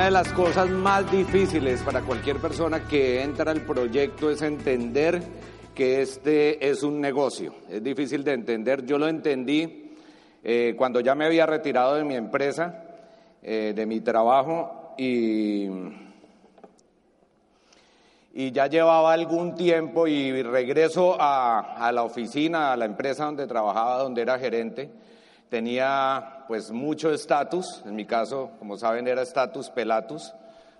Una de las cosas más difíciles para cualquier persona que entra al proyecto es entender que este es un negocio. Es difícil de entender. Yo lo entendí eh, cuando ya me había retirado de mi empresa, eh, de mi trabajo y, y ya llevaba algún tiempo y regreso a, a la oficina, a la empresa donde trabajaba, donde era gerente tenía pues mucho estatus, en mi caso, como saben, era estatus pelatus,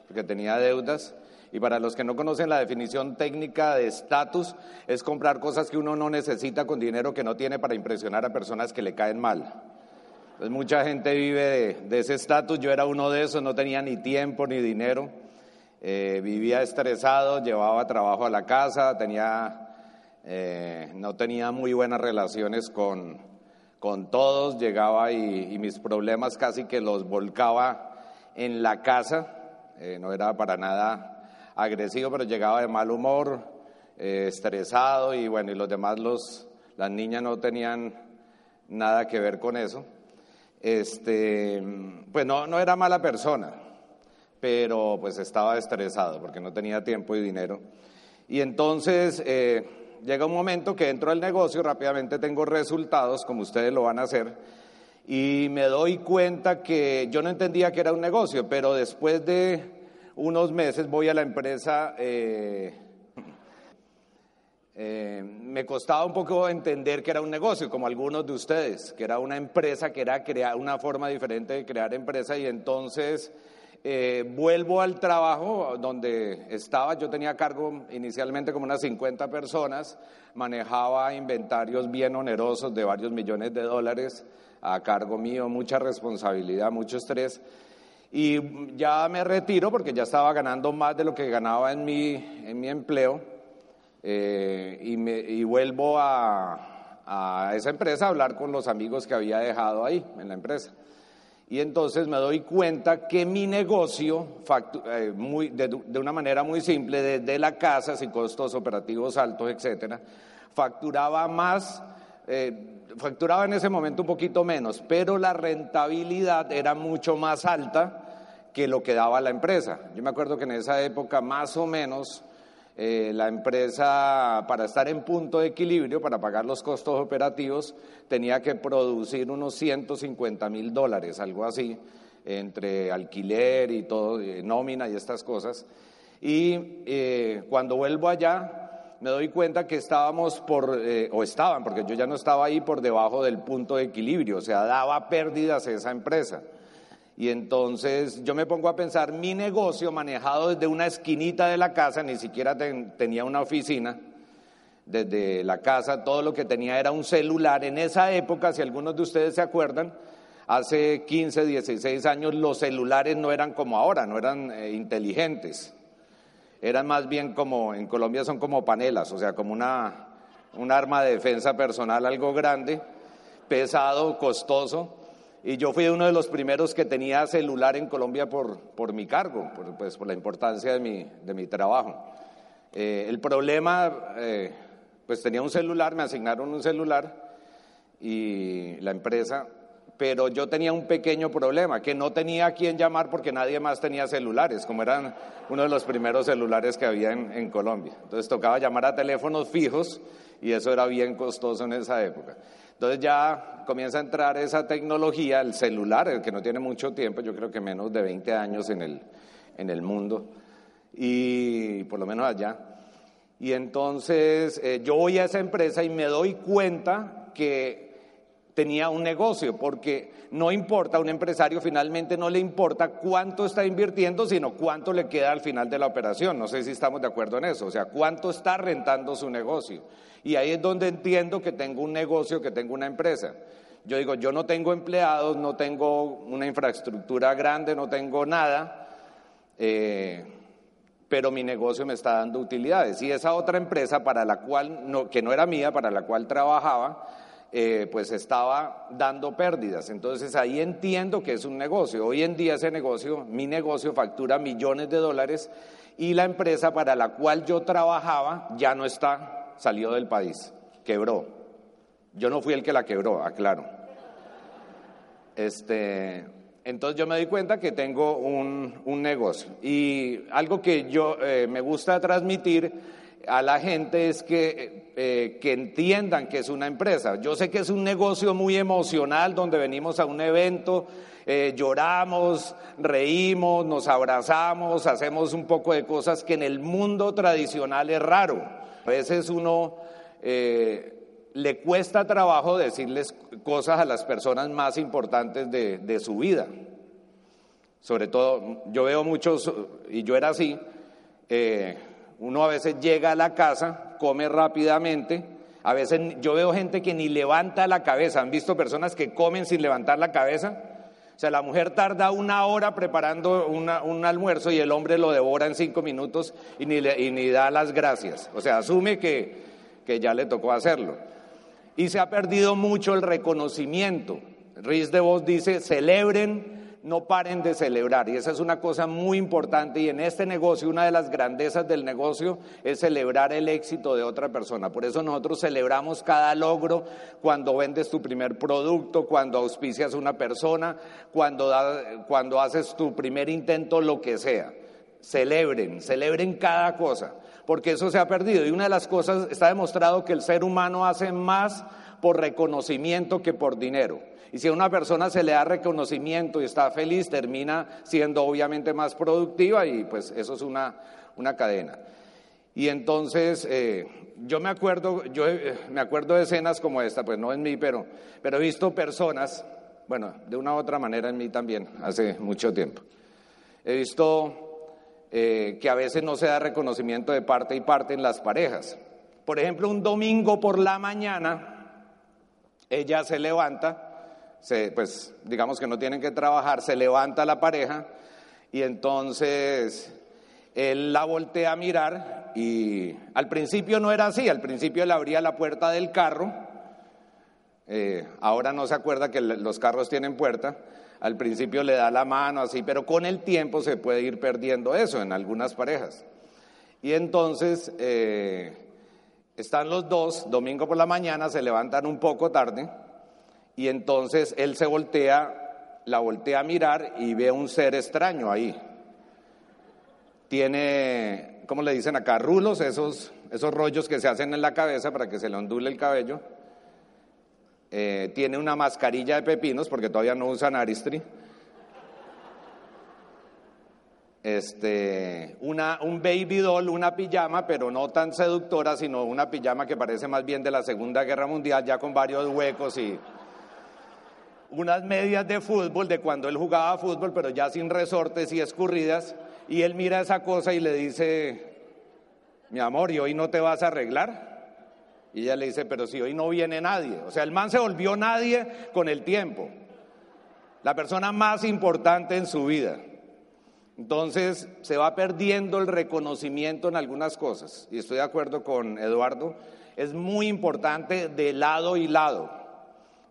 porque tenía deudas. Y para los que no conocen la definición técnica de estatus, es comprar cosas que uno no necesita con dinero que no tiene para impresionar a personas que le caen mal. Pues mucha gente vive de, ese estatus, yo era uno de esos, no tenía ni tiempo ni dinero, eh, vivía estresado, llevaba trabajo a la casa, tenía, eh, no tenía muy buenas relaciones con, con todos, llegaba y, mis problemas casi que los volcaba en la casa, eh, no era para nada agresivo, pero llegaba de mal humor, eh, estresado y bueno, y los demás, los, las niñas no tenían nada que ver con eso. Este, pues no, no era mala persona, pero pues estaba estresado porque no tenía tiempo y dinero. Y entonces eh, llega un momento que entro al negocio, rápidamente tengo resultados, como ustedes lo van a hacer, y me doy cuenta que yo no entendía que era un negocio, pero después de unos meses voy a la empresa, eh, eh, me costaba un poco entender que era un negocio, como algunos de ustedes, que era una empresa, que era crear una forma diferente de crear empresa, y entonces eh, vuelvo al trabajo donde estaba, yo tenía cargo inicialmente como unas 50 personas, manejaba inventarios bien onerosos de varios millones de dólares a cargo mío, mucha responsabilidad, mucho estrés. Y ya me retiro porque ya estaba ganando más de lo que ganaba en mi, en mi empleo eh, y, me, y, vuelvo a, a esa empresa a hablar con los amigos que había dejado ahí en la empresa. Y entonces me doy cuenta que mi negocio, eh, de, una manera muy simple, desde la casa, sin costos operativos altos, etcétera, facturaba más, eh, facturaba en ese momento un poquito menos, pero la rentabilidad era mucho más alta que lo que daba la empresa. Yo me acuerdo que en esa época más o menos eh, la empresa, para estar en punto de equilibrio, para pagar los costos operativos, tenía que producir unos 150 mil dólares, algo así, entre alquiler y todo, eh, nómina y estas cosas. Y eh, cuando vuelvo allá, me doy cuenta que estábamos por, o estaban, porque yo ya no estaba ahí, por debajo del punto de equilibrio, o sea, daba pérdidas esa empresa. Y entonces yo me pongo a pensar, mi negocio manejado desde una esquinita de la casa, ni siquiera tenía una oficina, desde la casa todo lo que tenía era un celular. En esa época, si algunos de ustedes se acuerdan, hace 15, 16 años los celulares no eran como ahora, no eran eh, inteligentes. Eran más bien como, en Colombia son como panelas, o sea, como una, un arma de defensa personal algo grande, pesado, costoso y yo fui uno de los primeros que tenía celular en Colombia por, por mi cargo, por, pues, por la importancia de mi, de mi trabajo. Eh, el problema, eh, pues tenía un celular, me asignaron un celular y la empresa, pero yo tenía un pequeño problema, que no tenía a quién llamar porque nadie más tenía celulares, como eran uno de los primeros celulares que había en, en Colombia. Entonces tocaba llamar a teléfonos fijos y eso era bien costoso en esa época. Entonces ya comienza a entrar esa tecnología, el celular, el que no tiene mucho tiempo, yo creo que menos de 20 años en el, en el mundo, y por lo menos allá. Y entonces eh, yo voy a esa empresa y me doy cuenta que tenía un negocio, porque no importa, un empresario finalmente no le importa cuánto está invirtiendo, sino cuánto le queda al final de la operación. No sé si estamos de acuerdo en eso, o sea, cuánto está rentando su negocio. Y ahí es donde entiendo que tengo un negocio, que tengo una empresa. Yo digo, yo no tengo empleados, no tengo una infraestructura grande, no tengo nada, eh, pero mi negocio me está dando utilidades. Y esa otra empresa para la cual, que no era mía, para la cual trabajaba, eh, pues estaba dando pérdidas. Entonces ahí entiendo que es un negocio. Hoy en día ese negocio, mi negocio factura millones de dólares y la empresa para la cual yo trabajaba ya no está, salió del país, quebró. Yo no fui el que la quebró, aclaro. Este, entonces yo me di cuenta que tengo un, negocio. Y algo que yo eh, me gusta transmitir a la gente es que, eh, que entiendan que es una empresa. Yo sé que es un negocio muy emocional donde venimos a un evento, eh, lloramos, reímos, nos abrazamos, hacemos un poco de cosas que en el mundo tradicional es raro. A veces uno le cuesta trabajo decirles cosas a las personas más importantes de, su vida. Sobre todo, yo veo muchos, y yo era así, eh, uno a veces llega a la casa, come rápidamente, a veces yo veo gente que ni levanta la cabeza, han visto personas que comen sin levantar la cabeza. O sea, la mujer tarda una hora preparando un almuerzo y el hombre lo devora en cinco minutos y ni, da las gracias. O sea, asume que, que ya le tocó hacerlo y se ha perdido mucho el reconocimiento. Riz de Vos dice, celebren, no paren de celebrar. Y esa es una cosa muy importante. Y en este negocio, una de las grandezas del negocio es celebrar el éxito de otra persona. Por eso nosotros celebramos cada logro cuando vendes tu primer producto, cuando auspicias a una persona, cuando, cuando haces tu primer intento, lo que sea. Celebren, celebren cada cosa porque eso se ha perdido. Y una de las cosas, está demostrado que el ser humano hace más por reconocimiento que por dinero. Y si a una persona se le da reconocimiento y está feliz, termina siendo obviamente más productiva y pues eso es una, una cadena. Y entonces eh, yo me acuerdo, yo eh, me acuerdo de escenas como esta, pues no en mí, pero, pero he visto personas, bueno, de una u otra manera en mí también, hace mucho tiempo. He visto eh, que a veces no se da reconocimiento de parte y parte en las parejas. Por ejemplo, un domingo por la mañana, ella se levanta, pues digamos que no tienen que trabajar, se levanta la pareja y entonces él la voltea a mirar y al principio no era así, al principio él abría la puerta del carro, eh, ahora no se acuerda que los carros tienen puerta, al principio le da la mano así, pero con el tiempo se puede ir perdiendo eso en algunas parejas. Y entonces eh, están los dos, domingo por la mañana, se levantan un poco tarde y entonces él se voltea, la voltea a mirar y ve un ser extraño ahí. Tiene, ¿cómo le dicen acá? Rulos, esos, esos rollos que se hacen en la cabeza para que se le ondule el cabello eh, tiene una mascarilla de pepinos porque todavía no usan Aristri. Este, una, un baby doll, una pijama, pero no tan seductora, sino una pijama que parece más bien de la Segunda Guerra Mundial, ya con varios huecos y unas medias de fútbol, de cuando él jugaba fútbol, pero ya sin resortes y escurridas, y él mira esa cosa y le dice, mi amor, ¿y hoy no te vas a arreglar? Y ella le dice, pero si hoy no viene nadie. O sea, el man se volvió nadie con el tiempo. La persona más importante en su vida. Entonces se va perdiendo el reconocimiento en algunas cosas. Y estoy de acuerdo con Eduardo. Es muy importante de lado y lado.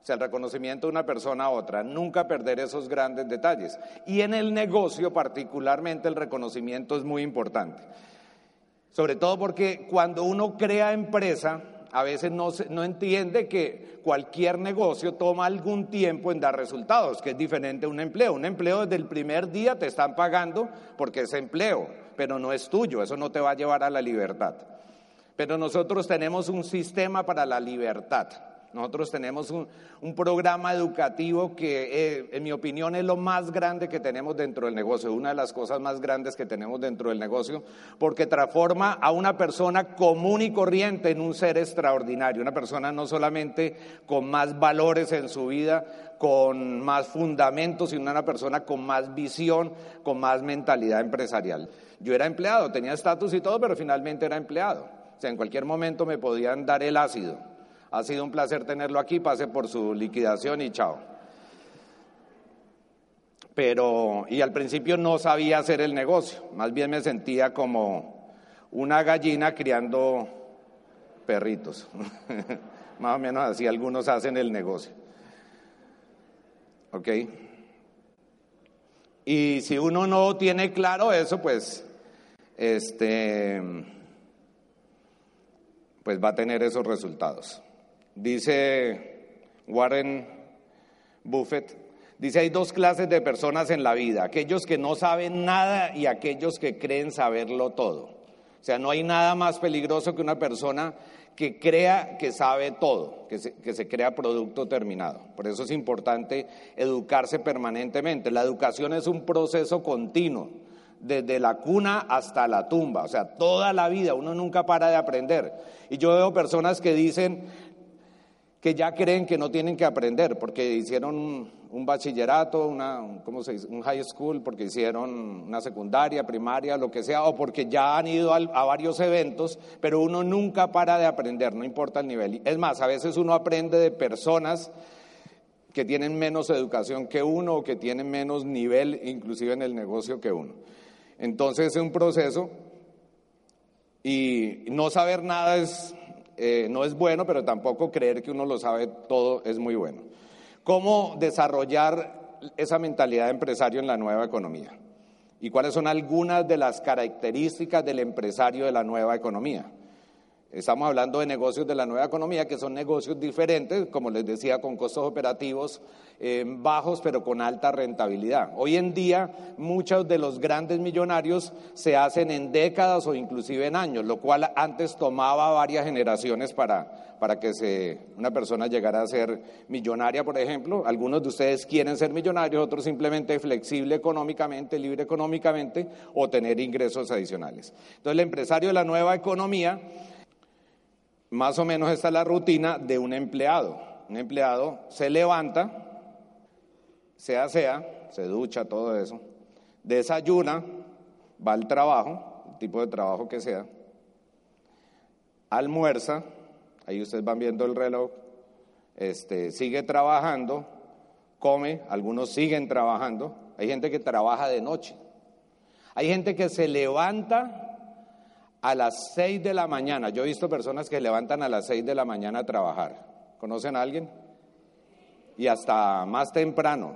O sea, el reconocimiento de una persona a otra. Nunca perder esos grandes detalles. Y en el negocio particularmente el reconocimiento es muy importante. Sobre todo porque cuando uno crea empresa, a veces no, no entiende que cualquier negocio toma algún tiempo en dar resultados, que es diferente a un empleo. Un empleo desde el primer día te están pagando porque es empleo, pero no es tuyo, eso no te va a llevar a la libertad. Pero nosotros tenemos un sistema para la libertad. Nosotros tenemos un, programa educativo que, eh, en mi opinión, es lo más grande que tenemos dentro del negocio, una de las cosas más grandes que tenemos dentro del negocio, porque transforma a una persona común y corriente en un ser extraordinario, una persona no solamente con más valores en su vida, con más fundamentos, sino una persona con más visión, con más mentalidad empresarial. Yo era empleado, tenía estatus y todo, pero finalmente era empleado. O sea, en cualquier momento me podían dar el ácido. Ha sido un placer tenerlo aquí, pase por su liquidación y chao. Pero, y al principio no sabía hacer el negocio, más bien me sentía como una gallina criando perritos. más o menos así algunos hacen el negocio. ¿Ok? Y si uno no tiene claro eso, pues, este, pues va a tener esos resultados. Dice Warren Buffett, dice hay dos clases de personas en la vida, aquellos que no saben nada y aquellos que creen saberlo todo. O sea, no hay nada más peligroso que una persona que crea que sabe todo, que se, que se, crea producto terminado. Por eso es importante educarse permanentemente. La educación es un proceso continuo, desde la cuna hasta la tumba, o sea, toda la vida, uno nunca para de aprender. Y yo veo personas que dicen, que ya creen que no tienen que aprender porque hicieron un, bachillerato, una, ¿cómo se dice? un high school, porque hicieron una secundaria, primaria, lo que sea, o porque ya han ido a, varios eventos, pero uno nunca para de aprender, no importa el nivel. Es más, a veces uno aprende de personas que tienen menos educación que uno o que tienen menos nivel, inclusive en el negocio que uno. Entonces es un proceso y no saber nada es eh, no es bueno, pero tampoco creer que uno lo sabe todo es muy bueno. ¿Cómo desarrollar esa mentalidad de empresario en la nueva economía? ¿Y cuáles son algunas de las características del empresario de la nueva economía? Estamos hablando de negocios de la nueva economía, que son negocios diferentes, como les decía, con costos operativos eh, bajos, pero con alta rentabilidad. Hoy en día, muchos de los grandes millonarios se hacen en décadas o inclusive en años, lo cual antes tomaba varias generaciones para, para que se, una persona llegara a ser millonaria, por ejemplo. Algunos de ustedes quieren ser millonarios, otros simplemente flexible económicamente, libre económicamente o tener ingresos adicionales. Entonces, el empresario de la nueva economía más o menos esta es la rutina de un empleado. Un empleado se levanta, se asea, se ducha, todo eso, desayuna, va al trabajo, el tipo de trabajo que sea, almuerza, ahí ustedes van viendo el reloj, este, sigue trabajando, come, algunos siguen trabajando, hay gente que trabaja de noche, hay gente que se levanta a las 6 de la mañana. Yo he visto personas que levantan a las 6 de la mañana a trabajar. ¿Conocen a alguien? Y hasta más temprano.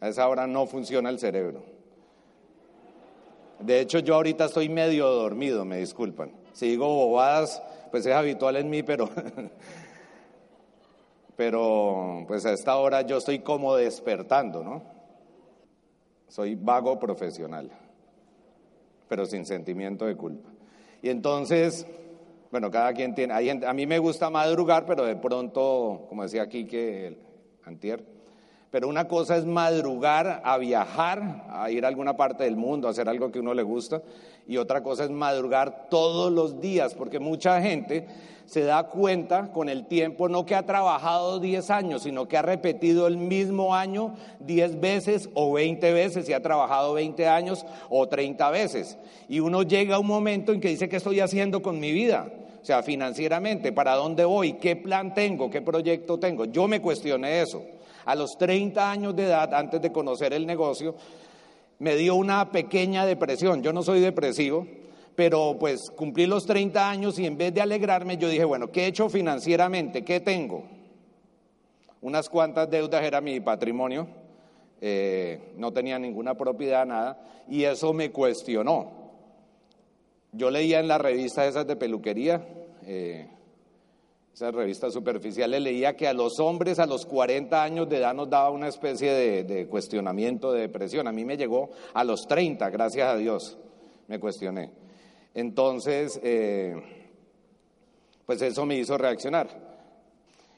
A esa hora no funciona el cerebro. De hecho, yo ahorita estoy medio dormido, me disculpan. Si digo bobadas, pues es habitual en mí, pero, pero pues a esta hora yo estoy como despertando, ¿no? Soy vago profesional pero sin sentimiento de culpa. Y entonces, bueno, cada quien tiene, hay a mí me gusta madrugar, pero de pronto, como decía aquí que antier, pero una cosa es madrugar a viajar, a ir a alguna parte del mundo, a hacer algo que uno le gusta, y otra cosa es madrugar todos los días, porque mucha gente se da cuenta con el tiempo no que ha trabajado 10 años, sino que ha repetido el mismo año 10 veces o 20 veces y ha trabajado 20 años o 30 veces. Y uno llega a un momento en que dice, ¿qué estoy haciendo con mi vida? O sea, financieramente, ¿para dónde voy? ¿Qué plan tengo? ¿Qué proyecto tengo? Yo me cuestioné eso. A los 30 años de edad, antes de conocer el negocio, me dio una pequeña depresión. Yo no soy depresivo, pero pues cumplí los 30 años y en vez de alegrarme yo dije, bueno, ¿qué he hecho financieramente? ¿Qué tengo? Unas cuantas deudas era mi patrimonio, eh, no tenía ninguna propiedad, nada, y eso me cuestionó. Yo leía en la revista esas de peluquería, eh, esas revistas superficiales, leía que a los hombres a los 40 años de edad nos daba una especie de, cuestionamiento, de depresión. A mí me llegó a los 30, gracias a Dios, me cuestioné. Entonces, eh, pues eso me hizo reaccionar.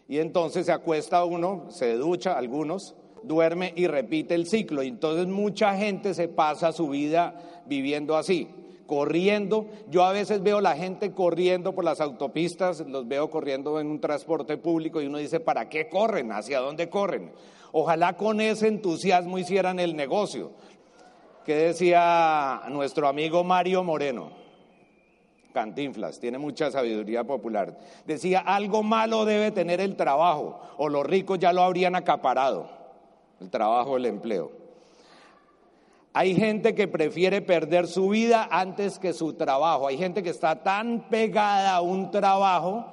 Y entonces se acuesta uno, se ducha, algunos, duerme y repite el ciclo. Y entonces mucha gente se pasa su vida viviendo así, corriendo. Yo a veces veo la gente corriendo por las autopistas, los veo corriendo en un transporte público y uno dice, ¿para qué corren? ¿Hacia dónde corren? Ojalá con ese entusiasmo hicieran el negocio. ¿Qué decía nuestro amigo Mario Moreno? Cantinflas, tiene mucha sabiduría popular. Decía, algo malo debe tener el trabajo, o los ricos ya lo habrían acaparado, el trabajo, el empleo. Hay gente que prefiere perder su vida antes que su trabajo. Hay gente que está tan pegada a un trabajo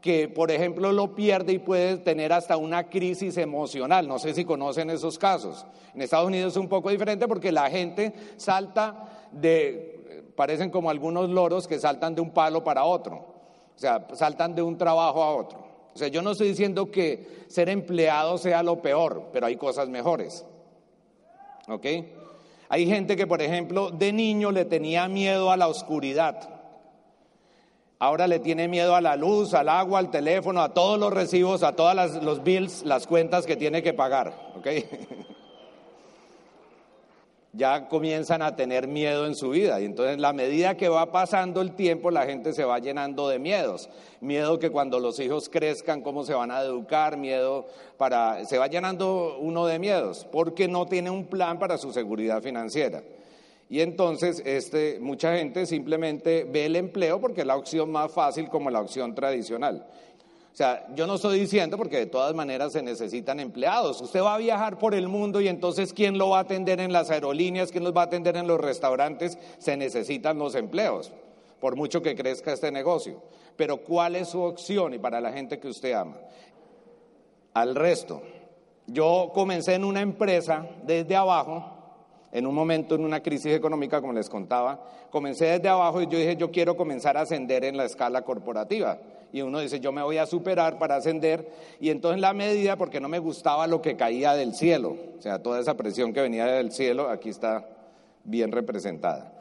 que, por ejemplo, lo pierde y puede tener hasta una crisis emocional. No sé si conocen esos casos. En Estados Unidos es un poco diferente porque la gente salta de parecen como algunos loros que saltan de un palo para otro, o sea, saltan de un trabajo a otro. O sea, yo no estoy diciendo que ser empleado sea lo peor, pero hay cosas mejores. ¿Ok? Hay gente que, por ejemplo, de niño le tenía miedo a la oscuridad. Ahora le tiene miedo a la luz, al agua, al teléfono, a todos los recibos, a todos los bills, las cuentas que tiene que pagar. ¿Ok? ya comienzan a tener miedo en su vida. Y entonces, la medida que va pasando el tiempo, la gente se va llenando de miedos. Miedo que cuando los hijos crezcan, cómo se van a educar, miedo para. Se va llenando uno de miedos, porque no tiene un plan para su seguridad financiera. Y entonces, este, mucha gente simplemente ve el empleo porque es la opción más fácil como la opción tradicional. Sea, yo no estoy diciendo porque de todas maneras se necesitan empleados. Usted va a viajar por el mundo y entonces ¿quién lo va a atender en las aerolíneas? ¿Quién los va a atender en los restaurantes? Se necesitan los empleos, por mucho que crezca este negocio. Pero ¿cuál es su opción y para la gente que usted ama? Al resto. Yo comencé en una empresa desde abajo, en un momento en una crisis económica, como les contaba, comencé desde abajo y yo dije, yo quiero comenzar a ascender en la escala corporativa y uno dice, yo me voy a superar para ascender, y entonces la medida, porque no me gustaba lo que caía del cielo, o sea, toda esa presión que venía del cielo, aquí está bien representada.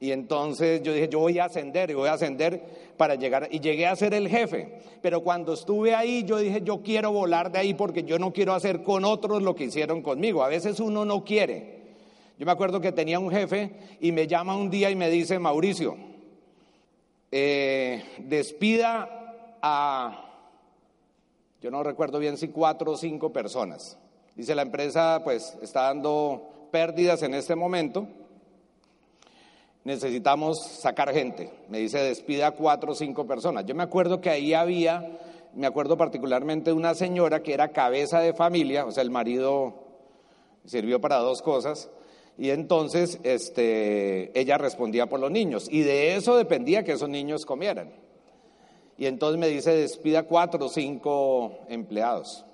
Y entonces yo dije, yo voy a ascender y voy a ascender para llegar, y llegué a ser el jefe. Pero cuando estuve ahí, yo dije, yo quiero volar de ahí porque yo no quiero hacer con otros lo que hicieron conmigo. A veces uno no quiere. Yo me acuerdo que tenía un jefe y me llama un día y me dice, Mauricio, eh, despida a, yo no recuerdo bien si cuatro o cinco personas. Dice la empresa pues está dando pérdidas en este momento, necesitamos sacar gente. Me dice despida cuatro o cinco personas. Yo me acuerdo que ahí había, me acuerdo particularmente de una señora que era cabeza de familia, o sea, el marido sirvió para dos cosas. Y entonces este, ella respondía por los niños. Y de eso dependía que esos niños comieran. Y entonces me dice, despida cuatro o cinco empleados.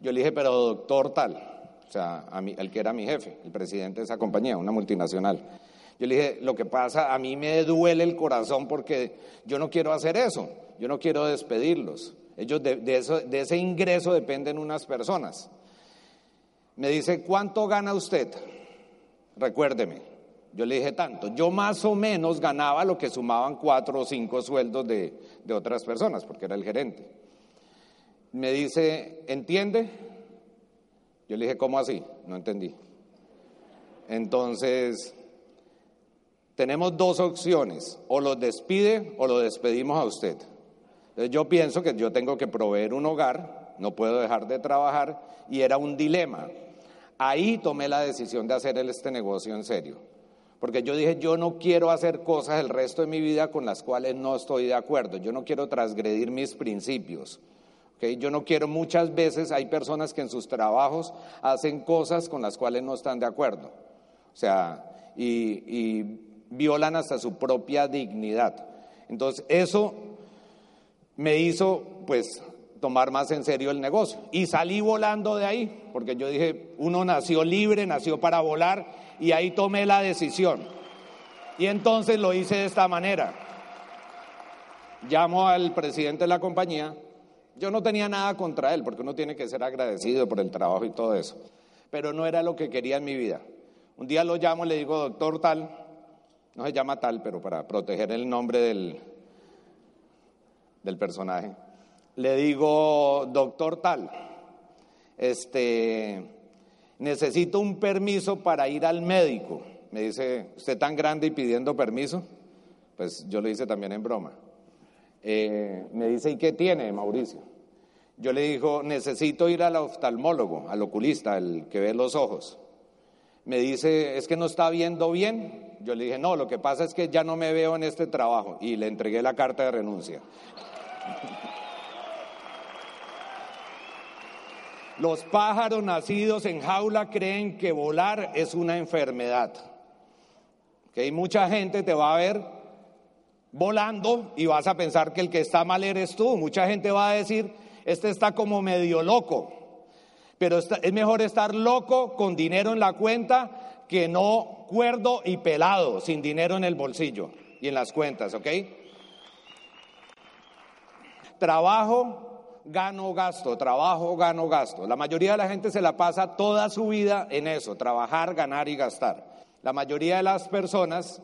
Yo le dije, pero doctor tal, o sea, a el que era mi jefe, el presidente de esa compañía, una multinacional. Yo le dije, lo que pasa, a mí me duele el corazón porque yo no quiero hacer eso, yo no quiero despedirlos. Ellos de, de ese ingreso dependen unas personas. Me dice, ¿cuánto gana usted? Recuérdeme, yo le dije tanto. Yo más o menos ganaba lo que sumaban cuatro o cinco sueldos de, de otras personas, porque era el gerente. Me dice, ¿entiende? Yo le dije, ¿cómo así? No entendí. Entonces, tenemos dos opciones, o lo despide o lo despedimos a usted. Entonces, yo pienso que yo tengo que proveer un hogar, no puedo dejar de trabajar, y era un dilema. Ahí tomé la decisión de hacer este negocio en serio. Porque yo dije, yo no quiero hacer cosas el resto de mi vida con las cuales no estoy de acuerdo. Yo no quiero transgredir mis principios. Yo no quiero, muchas veces hay personas que en sus trabajos hacen cosas con las cuales no están de acuerdo. O sea, y, y violan hasta su propia dignidad. Entonces, eso me hizo, pues, tomar más en serio el negocio. Y salí volando de ahí, porque yo dije, uno nació libre, nació para volar, y ahí tomé la decisión. Y entonces lo hice de esta manera. Llamo al presidente de la compañía. Yo no tenía nada contra él, porque uno tiene que ser agradecido por el trabajo y todo eso. Pero no era lo que quería en mi vida. Un día lo llamo y le digo, doctor tal, no se llama tal, pero para proteger el nombre del, del personaje le digo, doctor tal, este, necesito un permiso para ir al médico. Me dice, ¿usted tan grande y pidiendo permiso? Pues yo le hice también en broma. Eh, me dice, ¿y qué tiene, Mauricio? Yo le digo, necesito ir al oftalmólogo, al oculista, el que ve los ojos. Me dice, ¿es que no está viendo bien? Yo le dije, no, lo que pasa es que ya no me veo en este trabajo. Y le entregué la carta de renuncia. Los pájaros nacidos en jaula creen que volar es una enfermedad. Que mucha gente te va a ver volando y vas a pensar que el que está mal eres tú. Mucha gente va a decir, este está como medio loco. Pero es mejor estar loco con dinero en la cuenta que no cuerdo y pelado, sin dinero en el bolsillo y en las cuentas, ¿ok? Trabajo gano, gasto, trabajo, gano, gasto. La mayoría de la gente se la pasa toda su vida en eso, trabajar, ganar y gastar. La mayoría de las personas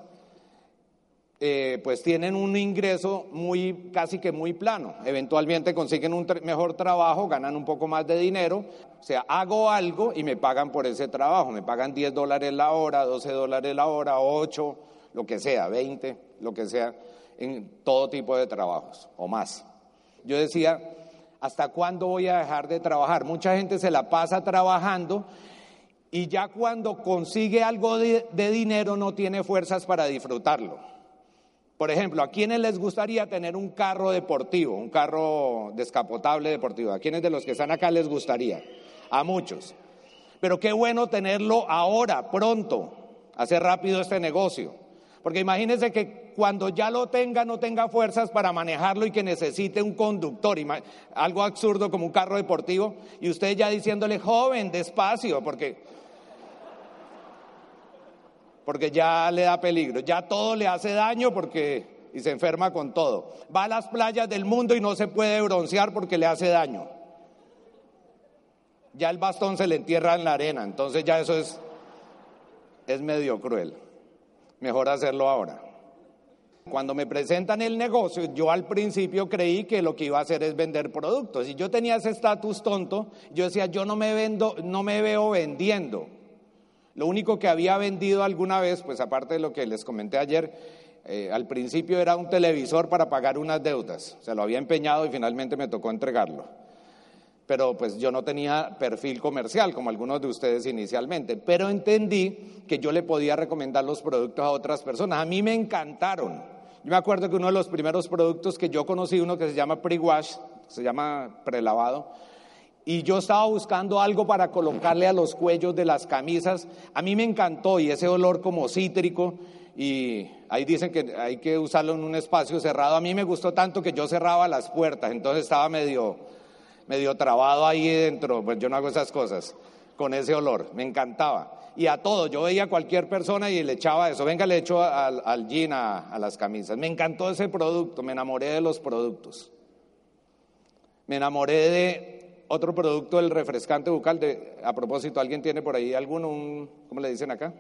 eh, pues tienen un ingreso muy, casi que muy plano. Eventualmente consiguen un mejor trabajo, ganan un poco más de dinero. O sea, hago algo y me pagan por ese trabajo. Me pagan 10 dólares la hora, 12 dólares la hora, 8, lo que sea, 20, lo que sea, en todo tipo de trabajos o más. Yo decía, ¿Hasta cuándo voy a dejar de trabajar? Mucha gente se la pasa trabajando y ya cuando consigue algo de, dinero no tiene fuerzas para disfrutarlo. Por ejemplo, ¿a quiénes les gustaría tener un carro deportivo, un carro descapotable deportivo? ¿A quiénes de los que están acá les gustaría? A muchos. Pero qué bueno tenerlo ahora, pronto, hacer rápido este negocio. Porque imagínense que cuando ya lo tenga no tenga fuerzas para manejarlo y que necesite un conductor, algo absurdo como un carro deportivo, y usted ya diciéndole, joven, despacio, porque, porque ya le da peligro, ya todo le hace daño porque y se enferma con todo. Va a las playas del mundo y no se puede broncear porque le hace daño. Ya el bastón se le entierra en la arena, entonces ya eso es, es medio cruel. Mejor hacerlo ahora. Cuando me presentan el negocio, yo al principio creí que lo que iba a hacer es vender productos. Y yo tenía ese estatus tonto, yo decía, yo no me vendo, no me veo vendiendo. Lo único que había vendido alguna vez, pues aparte de lo que les comenté ayer, eh, al principio era un televisor para pagar unas deudas. Se lo había empeñado y finalmente me tocó entregarlo. Pero pues yo no tenía perfil comercial como algunos de ustedes inicialmente, pero entendí que yo le podía recomendar los productos a otras personas. A mí me encantaron. Yo me acuerdo que uno de los primeros productos que yo conocí, uno que se llama pre-wash, se llama prelavado, y yo estaba buscando algo para colocarle a los cuellos de las camisas. A mí me encantó y ese olor como cítrico y ahí dicen que hay que usarlo en un espacio cerrado. A mí me gustó tanto que yo cerraba las puertas, entonces estaba medio, medio trabado ahí dentro, pues yo no hago esas cosas con ese olor, me encantaba y a todo. Yo veía a cualquier persona y le echaba eso. Venga, le echo al, al jean a, las camisas. Me encantó ese producto, me enamoré de los productos. Me enamoré de otro producto, el refrescante bucal. De, a propósito, ¿alguien tiene por ahí alguno? Un, ¿Cómo le dicen acá?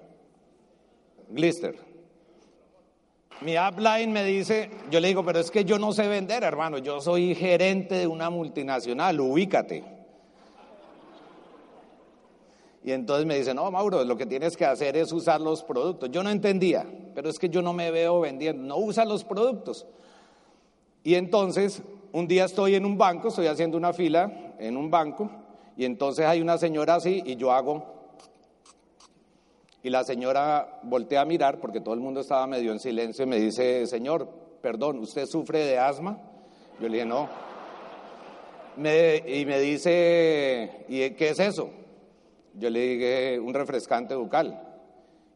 Glister. Mi upline me dice, yo le digo, pero es que yo no sé vender, hermano, yo soy gerente de una multinacional, ubícate. Y entonces me dice, no, Mauro, lo que tienes que hacer es usar los productos. Yo no entendía, pero es que yo no me veo vendiendo. No usa los productos. Y entonces, un día estoy en un banco, estoy haciendo una fila en un banco, y entonces hay una señora así, y yo hago. Y la señora voltea a mirar, porque todo el mundo estaba medio en silencio, y me dice, señor, perdón, ¿usted sufre de asma? Yo le dije, no. y me dice, ¿y qué es eso? Yo le dije, un refrescante bucal.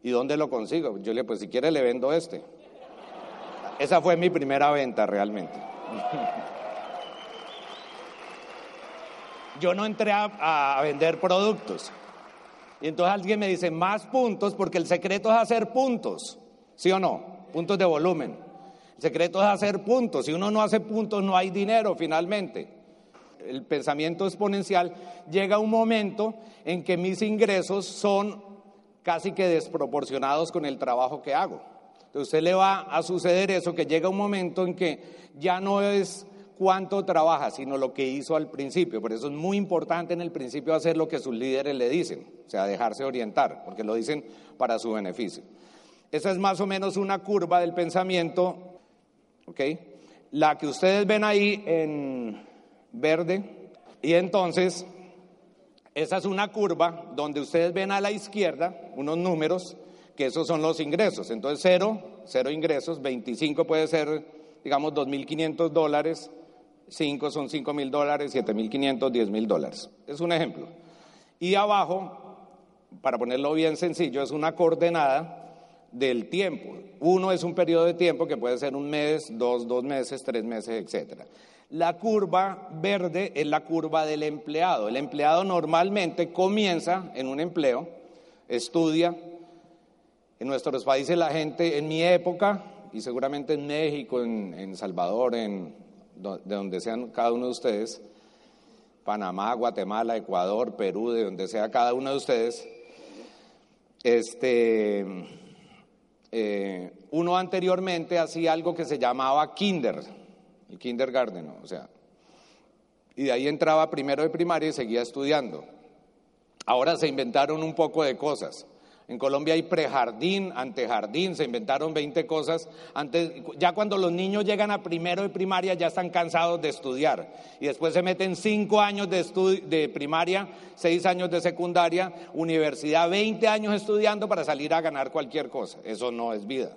¿Y dónde lo consigo? Yo le dije, pues si quiere le vendo este. Esa fue mi primera venta realmente. Yo no entré a, a, vender productos. Y entonces alguien me dice, más puntos, porque el secreto es hacer puntos, ¿sí o no? Puntos de volumen. El secreto es hacer puntos. Si uno no hace puntos, no hay dinero finalmente el pensamiento exponencial, llega un momento en que mis ingresos son casi que desproporcionados con el trabajo que hago. Entonces, usted le va a suceder eso, que llega un momento en que ya no es cuánto trabaja, sino lo que hizo al principio. Por eso es muy importante en el principio hacer lo que sus líderes le dicen, o sea, dejarse orientar, porque lo dicen para su beneficio. Esa es más o menos una curva del pensamiento, ¿ok? La que ustedes ven ahí en verde, y entonces esa es una curva donde ustedes ven a la izquierda unos números, que esos son los ingresos. Entonces, cero, cero ingresos, 25 puede ser, digamos, 2.500 dólares, 5 son 5 mil dólares, 7 mil 500, 10 mil dólares. Es un ejemplo. Y abajo, para ponerlo bien sencillo, es una coordenada del tiempo. Uno es un periodo de tiempo que puede ser un mes, dos, dos meses, tres meses, etcétera. La curva verde es la curva del empleado. El empleado normalmente comienza en un empleo, estudia. En nuestros países la gente, en mi época, y seguramente en México, en, en Salvador, en de donde sean cada uno de ustedes, Panamá, Guatemala, Ecuador, Perú, de donde sea cada uno de ustedes, este, eh, uno anteriormente hacía algo que se llamaba kinder, el kindergarten, o sea, y de ahí entraba primero de primaria y seguía estudiando. Ahora se inventaron un poco de cosas. En Colombia hay prejardín, antejardín, se inventaron 20 cosas. Ya cuando los niños llegan a primero de primaria ya están cansados de estudiar. Y después se meten 5 años de, primaria, 6 años de secundaria, universidad, 20 años estudiando para salir a ganar cualquier cosa. Eso no es vida.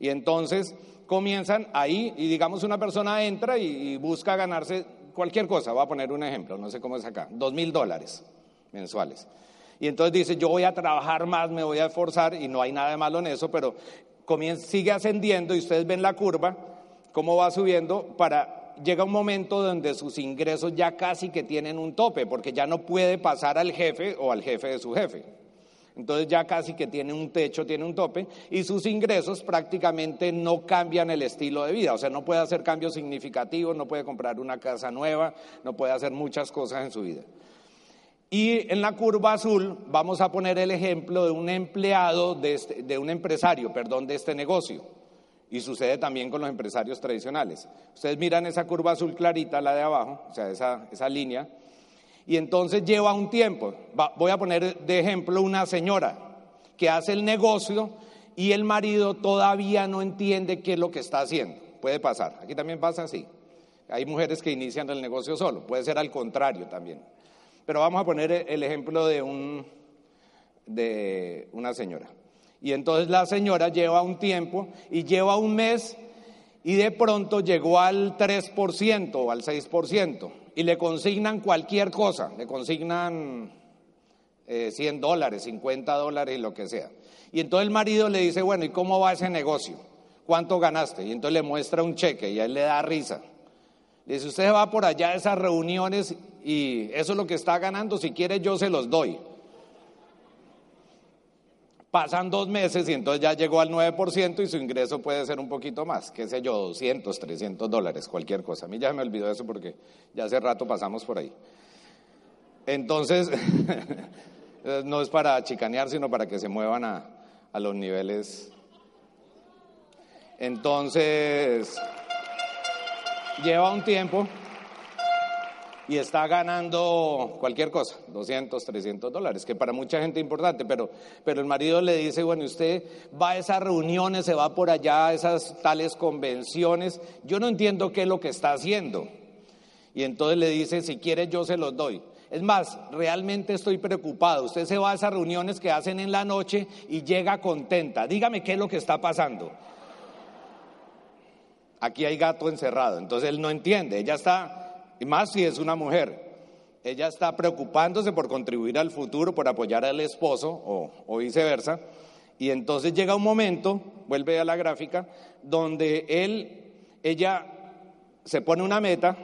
Y entonces comienzan ahí y digamos una persona entra y, y busca ganarse cualquier cosa. Voy a poner un ejemplo, no sé cómo es acá, dos mil dólares mensuales. Y entonces dice, yo voy a trabajar más, me voy a esforzar, y no hay nada de malo en eso, pero sigue ascendiendo y ustedes ven la curva, cómo va subiendo para llega un momento donde sus ingresos ya casi que tienen un tope, porque ya no puede pasar al jefe o al jefe de su jefe. Entonces ya casi que tiene un techo, tiene un tope, y sus ingresos prácticamente no cambian el estilo de vida. O sea, no puede hacer cambios significativos, no puede comprar una casa nueva, no puede hacer muchas cosas en su vida. Y en la curva azul vamos a poner el ejemplo de un empleado, de, este, de, un empresario, perdón, de este negocio. Y sucede también con los empresarios tradicionales. Ustedes miran esa curva azul clarita, la de abajo, o sea, esa, esa línea, y entonces lleva un tiempo. voy a poner de ejemplo una señora que hace el negocio y el marido todavía no entiende qué es lo que está haciendo. Puede pasar. Aquí también pasa así. Hay mujeres que inician el negocio solo. Puede ser al contrario también. Pero vamos a poner el ejemplo de, un, de una señora. Y entonces la señora lleva un tiempo y lleva un mes y de pronto llegó al 3% o al 6% y le consignan cualquier cosa, le consignan 100 eh, dólares, 50 dólares y lo que sea. Y entonces el marido le dice, bueno, ¿y cómo va ese negocio? ¿Cuánto ganaste? Y entonces le muestra un cheque y a él le da risa. Le dice, usted va por allá a esas reuniones y eso es lo que está ganando, si quiere yo se los doy. Pasan dos meses y entonces ya llegó al 9% y su ingreso puede ser un poquito más, qué sé yo, 200, 300 dólares, cualquier cosa. A mí ya me olvidó eso porque ya hace rato pasamos por ahí. Entonces, no es para chicanear, sino para que se muevan a, a los niveles. Entonces, lleva un tiempo y está ganando cualquier cosa, 200, 300 dólares, que para mucha gente es importante, pero, pero el marido le dice, bueno, usted va a esas reuniones, se va por allá a esas tales convenciones, yo no entiendo qué es lo que está haciendo. Y entonces le dice, si quiere yo se los doy. Es más, realmente estoy preocupado. Usted se va a esas reuniones que hacen en la noche y llega contenta. Dígame qué es lo que está pasando. Aquí hay gato encerrado. Entonces él no entiende. Ella está y más si es una mujer. Ella está preocupándose por contribuir al futuro, por apoyar al esposo o, viceversa. Y entonces llega un momento, vuelve a la gráfica, donde él, ella se pone una meta,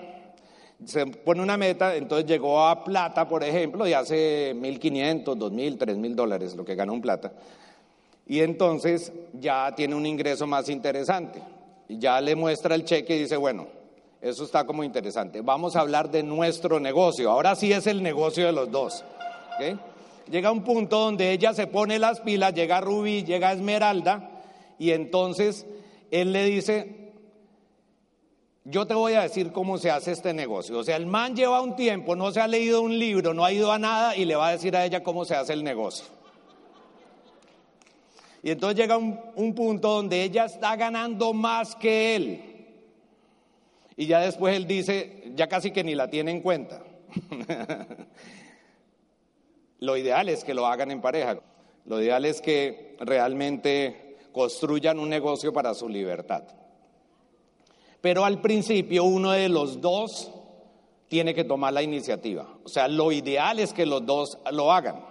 se pone una meta, entonces llegó a plata, por ejemplo, y hace 1.500, 2.000, 3.000 dólares, lo que ganó un plata. Y entonces ya tiene un ingreso más interesante. Y ya le muestra el cheque y dice, bueno, eso está como interesante. Vamos a hablar de nuestro negocio. Ahora sí es el negocio de los dos. Llega un punto donde ella se pone las pilas, llega Rubí, llega Esmeralda, y entonces él le dice, yo te voy a decir cómo se hace este negocio. O sea, el man lleva un tiempo, no se ha leído un libro, no ha ido a nada y le va a decir a ella cómo se hace el negocio. Y entonces llega un, un punto donde ella está ganando más que él. Y ya después él dice, ya casi que ni la tiene en cuenta. Lo ideal es que lo hagan en pareja. Lo ideal es que realmente construyan un negocio para su libertad. Pero al principio uno de los dos tiene que tomar la iniciativa. O sea, lo ideal es que los dos lo hagan.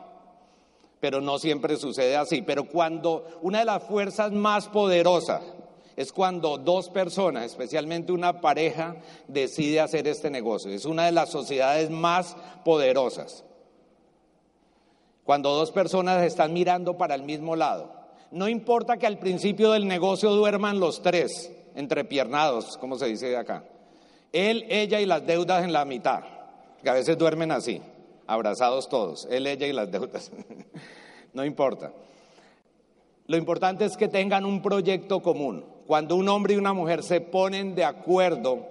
Pero no siempre sucede así. Pero cuando una de las fuerzas más poderosas es cuando dos personas, especialmente una pareja, decide hacer este negocio. Es una de las sociedades más poderosas. Cuando dos personas están mirando para el mismo lado. No importa que al principio del negocio duerman los tres, entrepiernados, como se dice acá. Él, ella y las deudas en la mitad, que a veces duermen así, abrazados todos, él, ella y las deudas. no importa. Lo importante es que tengan un proyecto común. Cuando un hombre y una mujer se ponen de acuerdo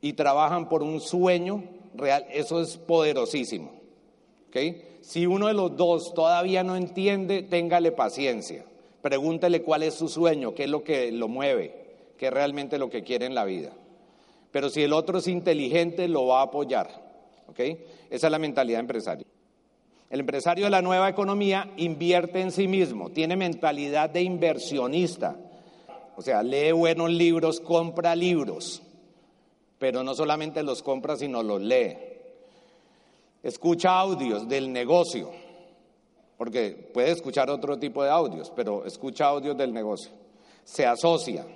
y trabajan por un sueño real, eso es poderosísimo. Si uno de los dos todavía no entiende, téngale paciencia. Pregúntele cuál es su sueño, qué es lo que lo mueve, qué es realmente lo que quiere en la vida. Pero si el otro es inteligente, lo va a apoyar. Esa es la mentalidad empresaria. El empresario de la nueva economía invierte en sí mismo, tiene mentalidad de inversionista. O sea, lee buenos libros, compra libros, pero no solamente los compra, sino los lee. Escucha audios del negocio, porque puede escuchar otro tipo de audios, pero escucha audios del negocio. Se asocia.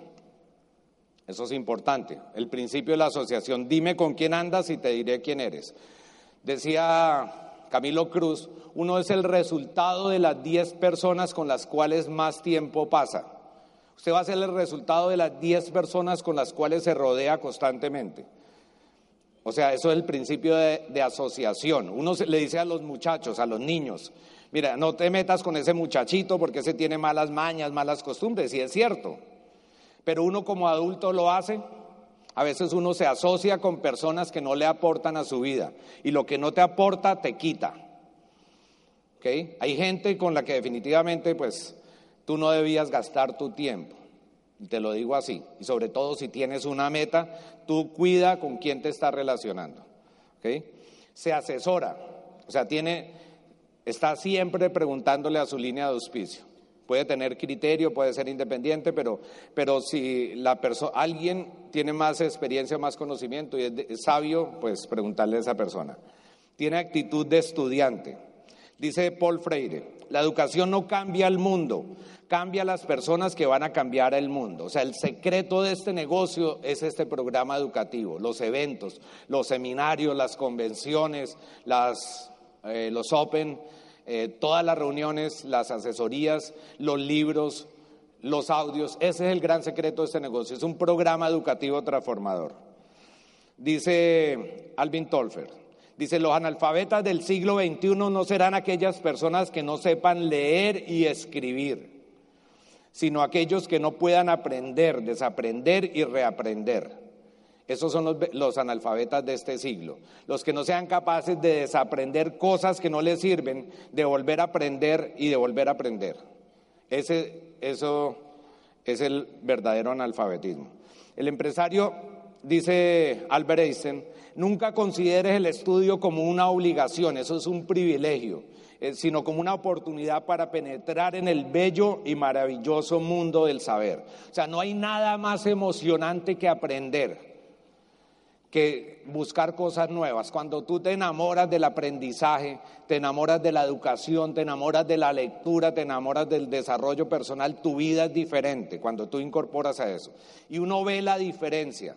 Eso es importante. El principio de la asociación. Dime con quién andas y te diré quién eres. Decía Camilo Cruz, uno es el resultado de las 10 personas con las cuales más tiempo pasa. Usted va a ser el resultado de las 10 personas con las cuales se rodea constantemente. O sea, eso es el principio de, asociación. Uno le dice a los muchachos, a los niños, mira, no te metas con ese muchachito porque ese tiene malas mañas, malas costumbres, y es cierto. Pero uno como adulto lo hace a veces uno se asocia con personas que no le aportan a su vida y lo que no te aporta te quita. ¿Okay? Hay gente con la que definitivamente pues tú no debías gastar tu tiempo. Te lo digo así. Y sobre todo si tienes una meta, tú cuida con quién te estás relacionando. ¿Okay? Se asesora, o sea, tiene, está siempre preguntándole a su línea de auspicio puede tener criterio, puede ser independiente, pero, pero si la persona, alguien tiene más experiencia, más conocimiento y es, sabio, pues preguntarle a esa persona. Tiene actitud de estudiante. Dice Paul Freire, la educación no cambia el mundo, cambia las personas que van a cambiar el mundo. O sea, el secreto de este negocio es este programa educativo, los eventos, los seminarios, las convenciones, eh, los Open, eh, todas las reuniones, las asesorías, los libros, los audios. Ese es el gran secreto de este negocio. Es un programa educativo transformador. Dice Alvin Tolfer, dice, los analfabetas del siglo XXI no serán aquellas personas que no sepan leer y escribir, sino aquellos que no puedan aprender, desaprender y reaprender. Esos son los, analfabetas de este siglo, los que no sean capaces de desaprender cosas que no les sirven, de volver a aprender y de volver a aprender. Ese, eso es el verdadero analfabetismo. El empresario, dice Albert Einstein, nunca consideres el estudio como una obligación, eso es un privilegio, eh, sino como una oportunidad para penetrar en el bello y maravilloso mundo del saber. O sea, no hay nada más emocionante que aprender que buscar cosas nuevas. Cuando tú te enamoras del aprendizaje, te enamoras de la educación, te enamoras de la lectura, te enamoras del desarrollo personal, tu vida es diferente cuando tú incorporas a eso. Y uno ve la diferencia.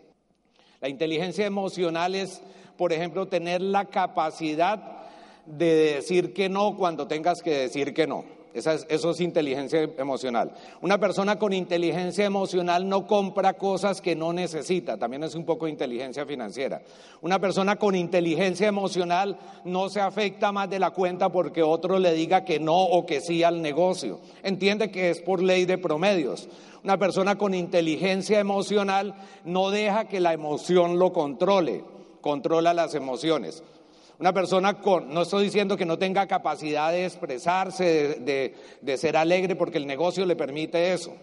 La inteligencia emocional es, por ejemplo, tener la capacidad de decir que no cuando tengas que decir que no. Esa es, eso es inteligencia emocional. Una persona con inteligencia emocional no compra cosas que no necesita, también es un poco inteligencia financiera. Una persona con inteligencia emocional no se afecta más de la cuenta porque otro le diga que no o que sí al negocio. Entiende que es por ley de promedios. Una persona con inteligencia emocional no deja que la emoción lo controle, controla las emociones. Una persona con, no estoy diciendo que no tenga capacidad de expresarse, de, ser alegre, porque el negocio le permite eso.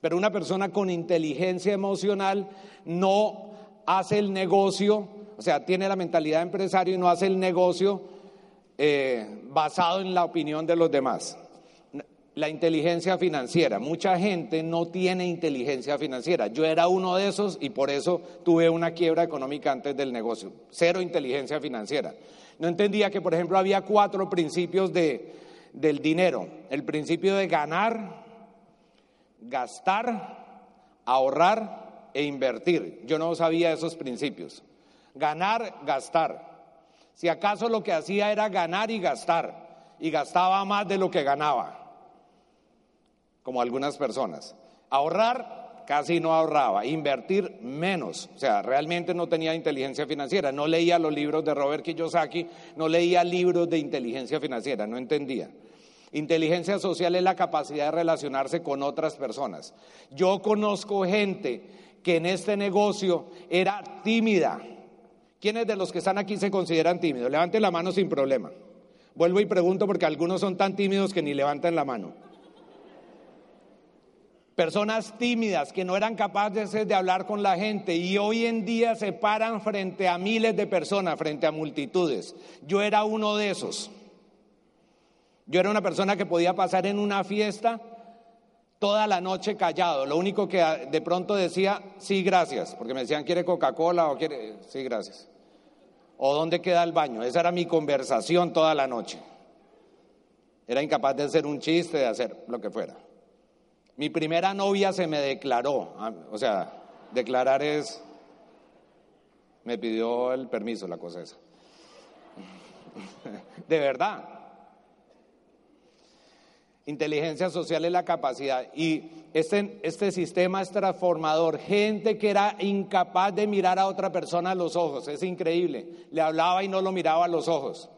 Pero una persona con inteligencia emocional no hace el negocio, o sea, tiene la mentalidad de empresario y no hace el negocio eh, basado en la opinión de los demás. La inteligencia financiera. Mucha gente no tiene inteligencia financiera. Yo era uno de esos y por eso tuve una quiebra económica antes del negocio. Cero inteligencia financiera. No entendía que, por ejemplo, había cuatro principios de, del dinero. El principio de ganar, gastar, ahorrar e invertir. Yo no sabía esos principios. Ganar, gastar. Si acaso lo que hacía era ganar y gastar, y gastaba más de lo que ganaba como algunas personas. Ahorrar, casi no ahorraba. Invertir, menos. O sea, realmente no tenía inteligencia financiera. No leía los libros de Robert Kiyosaki, no leía libros de inteligencia financiera, no entendía. Inteligencia social es la capacidad de relacionarse con otras personas. Yo conozco gente que en este negocio era tímida. ¿Quiénes de los que están aquí se consideran tímidos? Levanten la mano sin problema. Vuelvo y pregunto porque algunos son tan tímidos que ni levantan la mano personas tímidas que no eran capaces de hablar con la gente y hoy en día se paran frente a miles de personas, frente a multitudes. Yo era uno de esos. Yo era una persona que podía pasar en una fiesta toda la noche callado. Lo único que de pronto decía, sí, gracias, porque me decían, ¿quiere Coca-Cola o quiere? Sí, gracias. ¿O dónde queda el baño? Esa era mi conversación toda la noche. Era incapaz de hacer un chiste, de hacer lo que fuera. Mi primera novia se me declaró, ah, o sea, declarar es, me pidió el permiso, la cosa esa. De verdad. Inteligencia social es la capacidad. Y este, este sistema es transformador. Gente que era incapaz de mirar a otra persona a los ojos. Es increíble. Le hablaba y no lo miraba a los ojos.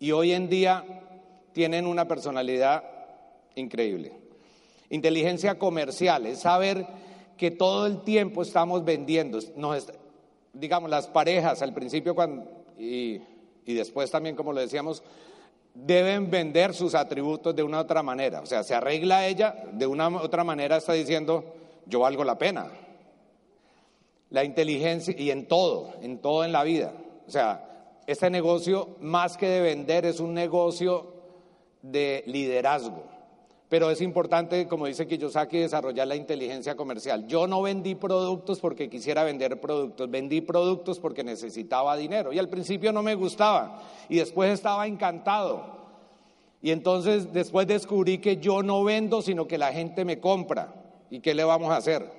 Y hoy en día tienen una personalidad increíble. Inteligencia comercial es saber que todo el tiempo estamos vendiendo. digamos, las parejas al principio cuando, y, y después también, como lo decíamos, deben vender sus atributos de una otra manera. O sea, se arregla ella, de una otra manera está diciendo, yo valgo la pena. La inteligencia, y en todo, en todo en la vida. O sea, este negocio, más que de vender, es un negocio de liderazgo. Pero es importante, como dice Kiyosaki, desarrollar la inteligencia comercial. Yo no vendí productos porque quisiera vender productos, vendí productos porque necesitaba dinero. Y al principio no me gustaba y después estaba encantado. Y entonces después descubrí que yo no vendo, sino que la gente me compra. ¿Y qué le vamos a hacer?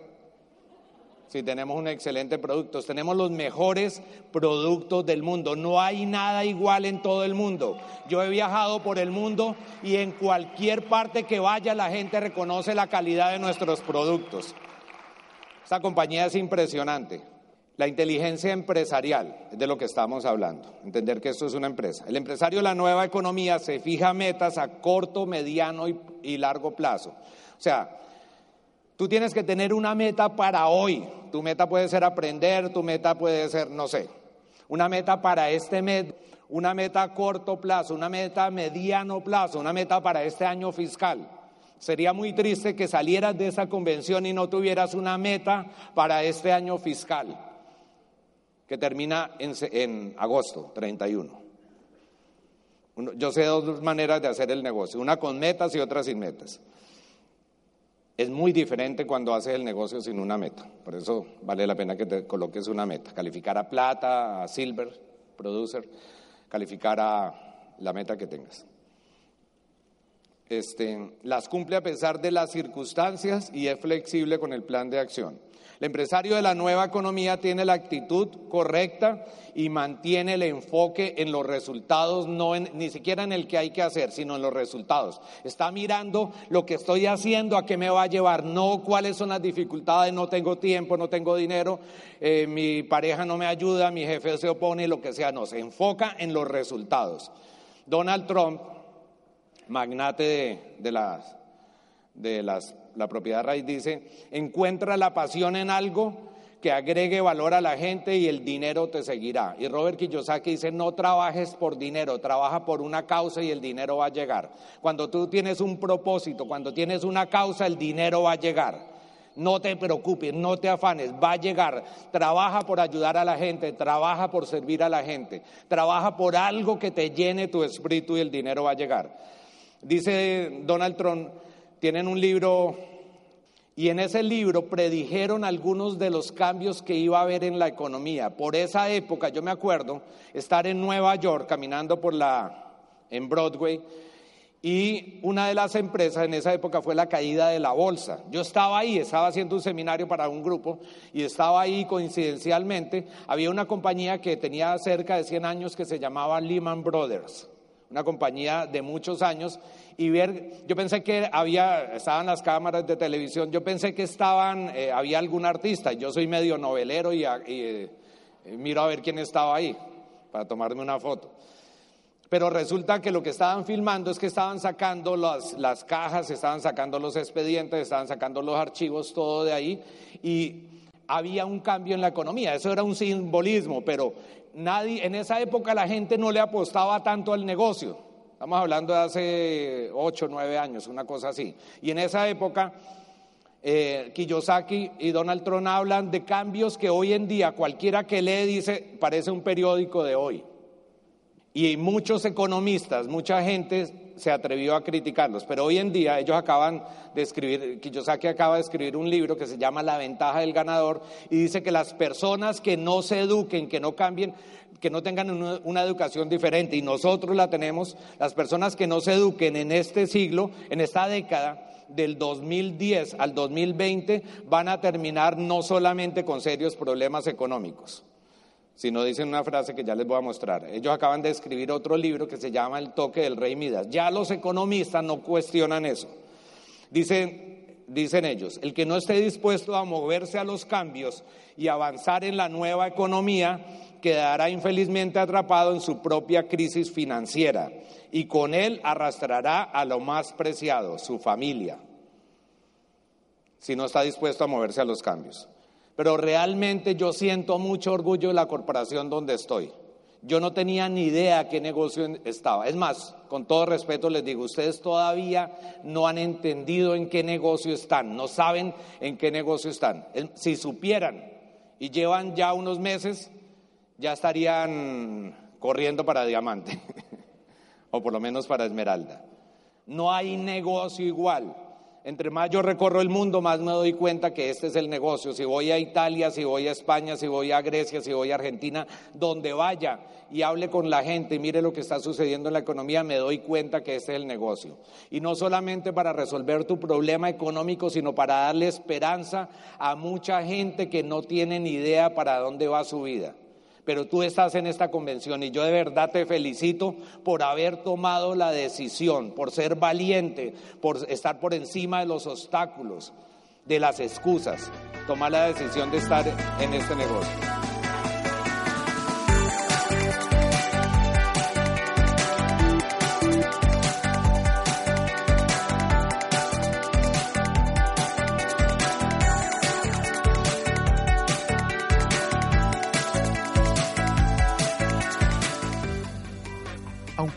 Si tenemos un excelente producto. Tenemos los mejores productos del mundo. No hay nada igual en todo el mundo. Yo he viajado por el mundo y en cualquier parte que vaya la gente reconoce la calidad de nuestros productos. Esta compañía es impresionante. La inteligencia empresarial es de lo que estamos hablando. Entender que esto es una empresa. El empresario de la nueva economía se fija metas a corto, mediano y, largo plazo. O sea, Tú tienes que tener una meta para hoy. Tu meta puede ser aprender, tu meta puede ser, no sé, una meta para este mes, una meta a corto plazo, una meta a mediano plazo, una meta para este año fiscal. Sería muy triste que salieras de esa convención y no tuvieras una meta para este año fiscal, que termina en, en agosto 31. Yo sé dos maneras de hacer el negocio, una con metas y otra sin metas. Es muy diferente cuando haces el negocio sin una meta. Por eso vale la pena que te coloques una meta. Calificar a plata, a silver, producer, calificar a la meta que tengas. este, las cumple a pesar de las circunstancias y es flexible con el plan de acción. El empresario de la nueva economía tiene la actitud correcta y mantiene el enfoque en los resultados, no ni siquiera en el que hay que hacer, sino en los resultados. Está mirando lo que estoy haciendo, a qué me va a llevar, no cuáles son las dificultades, no tengo tiempo, no tengo dinero, eh, mi pareja no me ayuda, mi jefe se opone, lo que sea, no, se enfoca en los resultados. Donald Trump, magnate de, las, de las la propiedad raíz dice, encuentra la pasión en algo que agregue valor a la gente y el dinero te seguirá. Y Robert Kiyosaki dice, no trabajes por dinero, trabaja por una causa y el dinero va a llegar. Cuando tú tienes un propósito, cuando tienes una causa, el dinero va a llegar. No te preocupes, no te afanes, va a llegar. Trabaja por ayudar a la gente, trabaja por servir a la gente, trabaja por algo que te llene tu espíritu y el dinero va a llegar. Dice Donald Trump, tienen un libro y en ese libro predijeron algunos de los cambios que iba a haber en la economía. Por esa época, yo me acuerdo estar en Nueva York caminando por la en Broadway y una de las empresas en esa época fue la caída de la bolsa. Yo estaba ahí, estaba haciendo un seminario para un grupo y estaba ahí coincidencialmente. Había una compañía que tenía cerca de 100 años que se llamaba Lehman Brothers una compañía de muchos años, y ver, yo pensé que había, estaban las cámaras de televisión, yo pensé que estaban, eh, había algún artista, yo soy medio novelero y, eh, miro a ver quién estaba ahí para tomarme una foto. Pero resulta que lo que estaban filmando es que estaban sacando las, las cajas, estaban sacando los expedientes, estaban sacando los archivos, todo de ahí, y había un cambio en la economía. Eso era un simbolismo, pero nadie, en esa época la gente no le apostaba tanto al negocio. Estamos hablando de hace ocho, nueve años, una cosa así. Y en esa época, eh, Kiyosaki y Donald Trump hablan de cambios que hoy en día cualquiera que lee dice, parece un periódico de hoy. Y muchos economistas, mucha gente se atrevió a criticarlos, pero hoy en día ellos acaban de escribir, Kiyosaki acaba de escribir un libro que se llama La ventaja del ganador y dice que las personas que no se eduquen, que no cambien, que no tengan una, educación diferente y nosotros la tenemos, las personas que no se eduquen en este siglo, en esta década, del 2010 al 2020 van a terminar no solamente con serios problemas económicos, si no dicen una frase que ya les voy a mostrar. Ellos acaban de escribir otro libro que se llama El toque del rey Midas. Ya los economistas no cuestionan eso. Dicen, dicen ellos, el que no esté dispuesto a moverse a los cambios y avanzar en la nueva economía quedará infelizmente atrapado en su propia crisis financiera y con él arrastrará a lo más preciado, su familia, si no está dispuesto a moverse a los cambios pero realmente yo siento mucho orgullo de la corporación donde estoy. Yo no tenía ni idea qué negocio estaba. Es más, con todo respeto les digo, ustedes todavía no han entendido en qué negocio están, no saben en qué negocio están. Si supieran y llevan ya unos meses, ya estarían corriendo para diamante, o por lo menos para esmeralda. No hay negocio igual. Entre más yo recorro el mundo, más me doy cuenta que este es el negocio. Si voy a Italia, si voy a España, si voy a Grecia, si voy a Argentina, donde vaya y hable con la gente y mire lo que está sucediendo en la economía, me doy cuenta que este es el negocio. Y no solamente para resolver tu problema económico, sino para darle esperanza a mucha gente que no tiene ni idea para dónde va su vida pero tú estás en esta convención y yo de verdad te felicito por haber tomado la decisión, por ser valiente, por estar por encima de los obstáculos, de las excusas, tomar la decisión de estar en este negocio.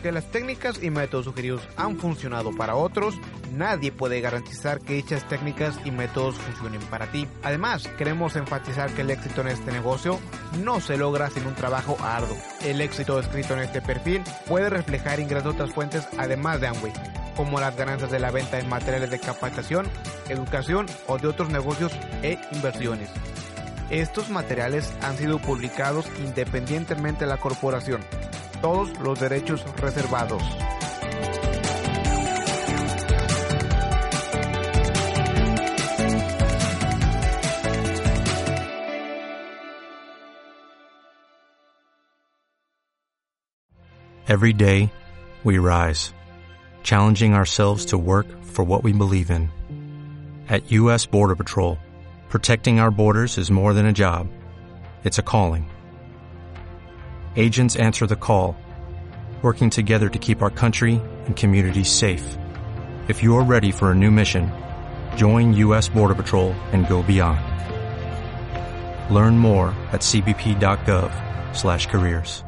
Aunque las técnicas y métodos sugeridos han funcionado para otros, nadie puede garantizar que dichas técnicas y métodos funcionen para ti. Además, queremos enfatizar que el éxito en este negocio no se logra sin un trabajo arduo. El éxito descrito en este perfil puede reflejar ingresos de otras fuentes además de Amway, como las ganancias de la venta de materiales de capacitación, educación o de otros negocios e inversiones. Estos materiales han sido publicados independientemente de la corporación Todos los derechos reservados. Every day, we rise, challenging ourselves to work for what we believe in. At U.S. Border Patrol, protecting our borders is more than a job, it's a calling. Agents answer the call, working together to keep our country and communities safe. If you are ready for a new mission, join U.S. Border Patrol and go beyond. Learn more at cbp.gov/careers.